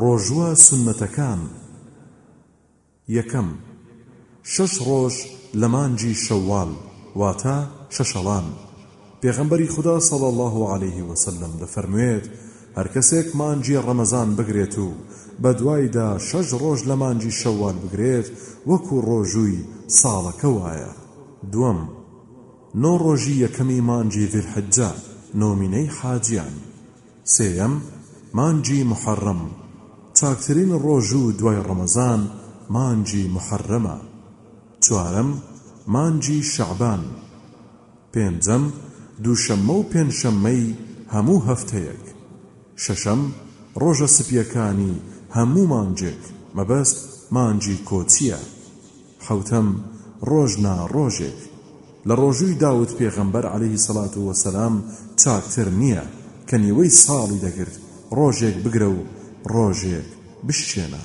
ڕۆژووە سوننەتەکان، یەکەم، شەش ڕۆژ لە مانگی شەوال واتە شەشەڵان، پێغەمبەری خودا صلی اللە علیە وسلم دەفەرموێت، هەرکەسێک مانگی ڕەمەزان بگرێت و بەدوایدا شەش ڕۆژ لە مانگی شەوال بگرێت وەکو ڕۆژووی ساڵەکە وایە، دووەم، نۆ ڕۆژی یەکەمی مانگی ذی الحجە، نۆمینەی حاجیان. سێیەم، مانگی موحەڕەم، چاکترین ڕۆژوو دوای ڕەمەزان مانگی موحەڕەمە. چوارەم، مانگی شەعبان. پێنجەم، دووشەممە و پێنجشەممەی هەموو هەفتەیەک. شەشەم، ڕۆژە سپییەکانی هەموو مانگێک، مەبەست مانگی کۆچییە. حەوتەم، ڕۆژ نا ڕۆژێک لە ڕۆژووی داود پێغەمبەر علیە الصلوة و سلام چاکتر نیە کە نیوەی ساڵی دەگرت ڕۆژێک بگرە و ڕۆژێک بشکێنە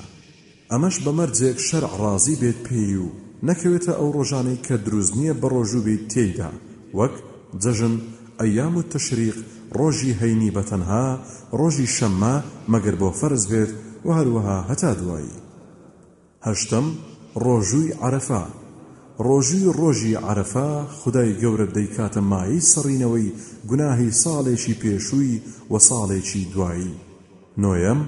ئەمەش بە مەرجێک شەرع ڕازی بێت پێی و نەکەوێتە ئەو ڕۆژانەی کە دروست نیە بەڕۆژوو بیت تێیدا وەک جەژن ایام التشریق ڕۆژی هەینی بەتەنها ڕۆژی شەممە مەگەر بۆ فەرز بێت و هەروەها هەتا دوایی هەشتەم، ڕۆژووی عەرەفە، ڕۆژووی ڕۆژی عەرەفە خودای گەورە دەیکاتە مایەی سڕینەوەی گوناهی ساڵێکی پێشووی و ساڵێکی دوایی. نۆیەم،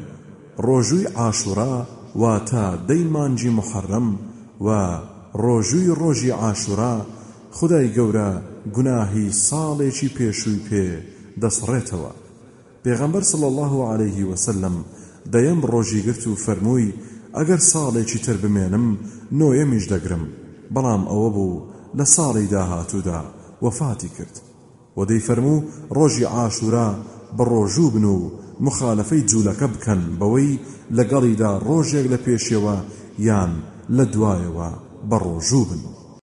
ڕۆژووی عاشوورا واتە دەی مانگی موحەڕەم و ڕۆژووی ڕۆژی عاشوورا خودای گەورە گوناهی ساڵێکی پێشووی پێ دەسڕێتەوە. پێغەمبەر صلی اللە علیە وسلم دەیەم ڕۆژی گرت و فەرمووی، ئەگەر ساڵێکی تر بمێنم نۆیەمیش دەگرم، بەڵام ئەوە بوو لە ساڵی داهاتوودا وەفاتی کرد. وە دەیفەرموو ڕۆژی عاشورا بەڕۆژوو بن و مخالەفەی جوولەکە بکەن بەوەی لەگەڵیدا ڕۆژێک لە پێشیەوە یان لە دوایەوە بەڕۆژوو بن.